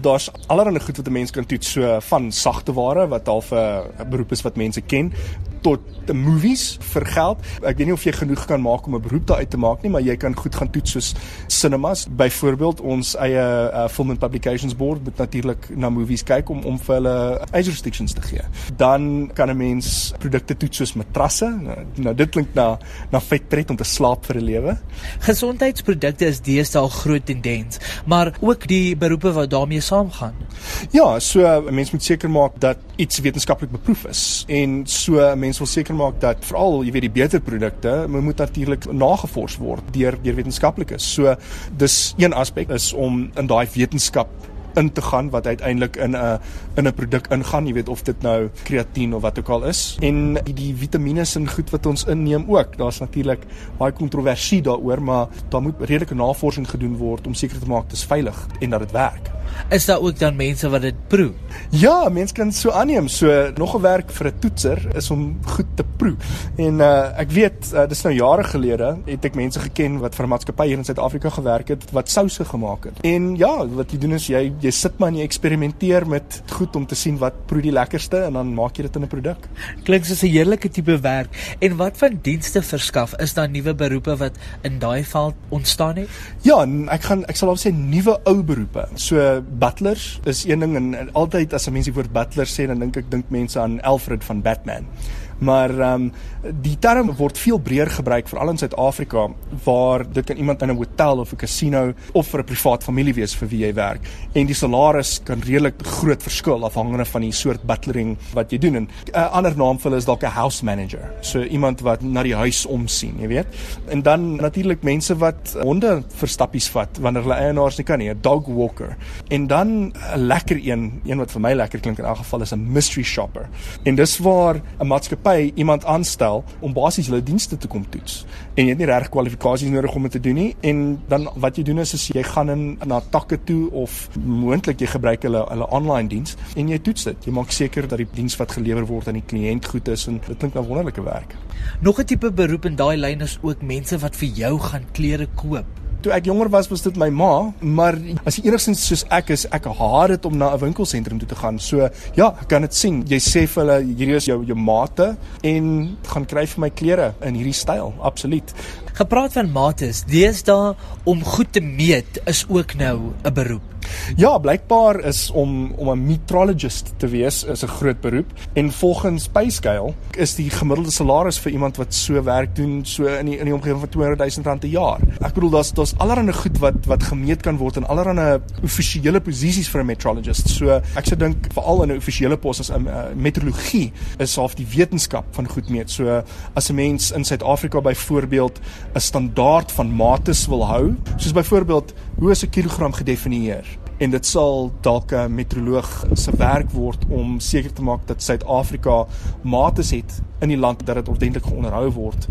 Daar's allerlei goed wat 'n mens kan toets, so van sagte ware wat half 'n beroep is wat mense ken tot the movies vir geld. Ek weet nie of jy genoeg kan maak om 'n beroep daaruit te maak nie, maar jy kan goed gaan toets soos cinemas. Byvoorbeeld ons eie uh, film and publications board moet natuurlik na movies kyk om om vir hulle age restrictions te gee. Dan kan 'n mens produkte toets soos matrasse. Nou, nou dit klink na na vetpret om te slaap vir 'n lewe. Gesondheidsprodukte is deesdae groot tendens, maar ook die beroepe wat daarmee saamgaan. Ja, so 'n mens moet seker maak dat iets wetenskaplik beproef is en so 'n mens wil seker maak dat veral jy weet die beter produkte moet natuurlik nagevors word deur deur wetenskaplikes. So dis een aspek is om in daai wetenskap in te gaan wat uiteindelik in 'n in 'n produk ingaan, jy weet of dit nou kreatien of wat ook al is. En die, die vitamiene en goed wat ons inneem ook. Daar's natuurlik baie kontroversie daaroor, maar daar moet redelike navorsing gedoen word om seker te maak dit is veilig en dat dit werk. Is daar ook dan mense wat dit proe? Ja, mense kan so aanneem. So nog 'n werk vir 'n toetser is om goed te proe. En uh ek weet uh, dis nou jare gelede het ek mense geken wat vir 'n maatskappy hier in Suid-Afrika gewerk het wat souse gemaak het. En ja, wat jy doen is jy jy sit maar en jy eksperimenteer met goed om te sien wat proe die lekkerste en dan maak jy dit in 'n produk. Klink soos 'n heerlike tipe werk. En wat van dienste verskaf? Is daar nuwe beroepe wat in daai veld ontstaan het? Ja, ek gaan ek sal al sê nuwe ou beroepe. So butlers is een ding en, en altyd as 'n mens die woord butler sê dan dink ek dink mense aan Alfred van Batman. Maar ehm um, die term word veel breër gebruik veral in Suid-Afrika waar dit kan iemand in 'n hotel of 'n casino of vir 'n privaat familie wees vir wie jy werk en die salaris kan redelik groot verskil afhangende van die soort butlering wat jy doen en 'n ander naam vir hulle is dalk 'n house manager. So iemand wat na die huis omsien, jy weet. En dan natuurlik mense wat honde verstappies vat wanneer hulle eienaars nie kan nie, 'n dog walker. En dan 'n lekker een, een wat vir my lekker klink in elk geval is 'n mystery shopper. En dis waar 'n maatskappy maatskappy iemand aanstel om basies hulle dienste te kom toets. En jy het nie reg kwalifikasies nodig om dit te doen nie en dan wat jy doen is, is jy gaan in na takke toe of moontlik jy gebruik hulle hulle online diens en jy toets dit. Jy maak seker dat die diens wat gelewer word aan die kliënt goed is en dit klink na wonderlike werk. Nog 'n tipe beroep in daai lyn is ook mense wat vir jou gaan klere koop. Toe ek jonger was, was dit my ma, maar as jy enigstens soos ek is, ek haat dit om na 'n winkelsentrum toe te gaan. So, ja, ek kan dit sien. Jy sê vir hulle hierdie is jou jou mate en gaan kry vir my klere in hierdie styl. Absoluut. Gepraat van mates, deesdae om goed te meet is ook nou 'n beroep. Ja, blykbaar is om om 'n metrologist te wees is 'n groot beroep en volgens PayScale is die gemiddelde salaris vir iemand wat so werk doen so in die in die omgewing van 200 000 rand per jaar. Ek bedoel daar's daar's allerlei goed wat wat gemeet kan word in allerlei offisiële posisies vir 'n metrologist. So ek sou dink veral in 'n offisiële pos as 'n uh, metrologie is half die wetenskap van goed meet. So as 'n mens in Suid-Afrika byvoorbeeld 'n standaard van mates wil hou, soos byvoorbeeld hoe is 'n kilogram gedefinieer? En dit sal dalk 'n metroloog se werk word om seker te maak dat Suid-Afrika mates het in die land dat dit ordentlik geonderhou word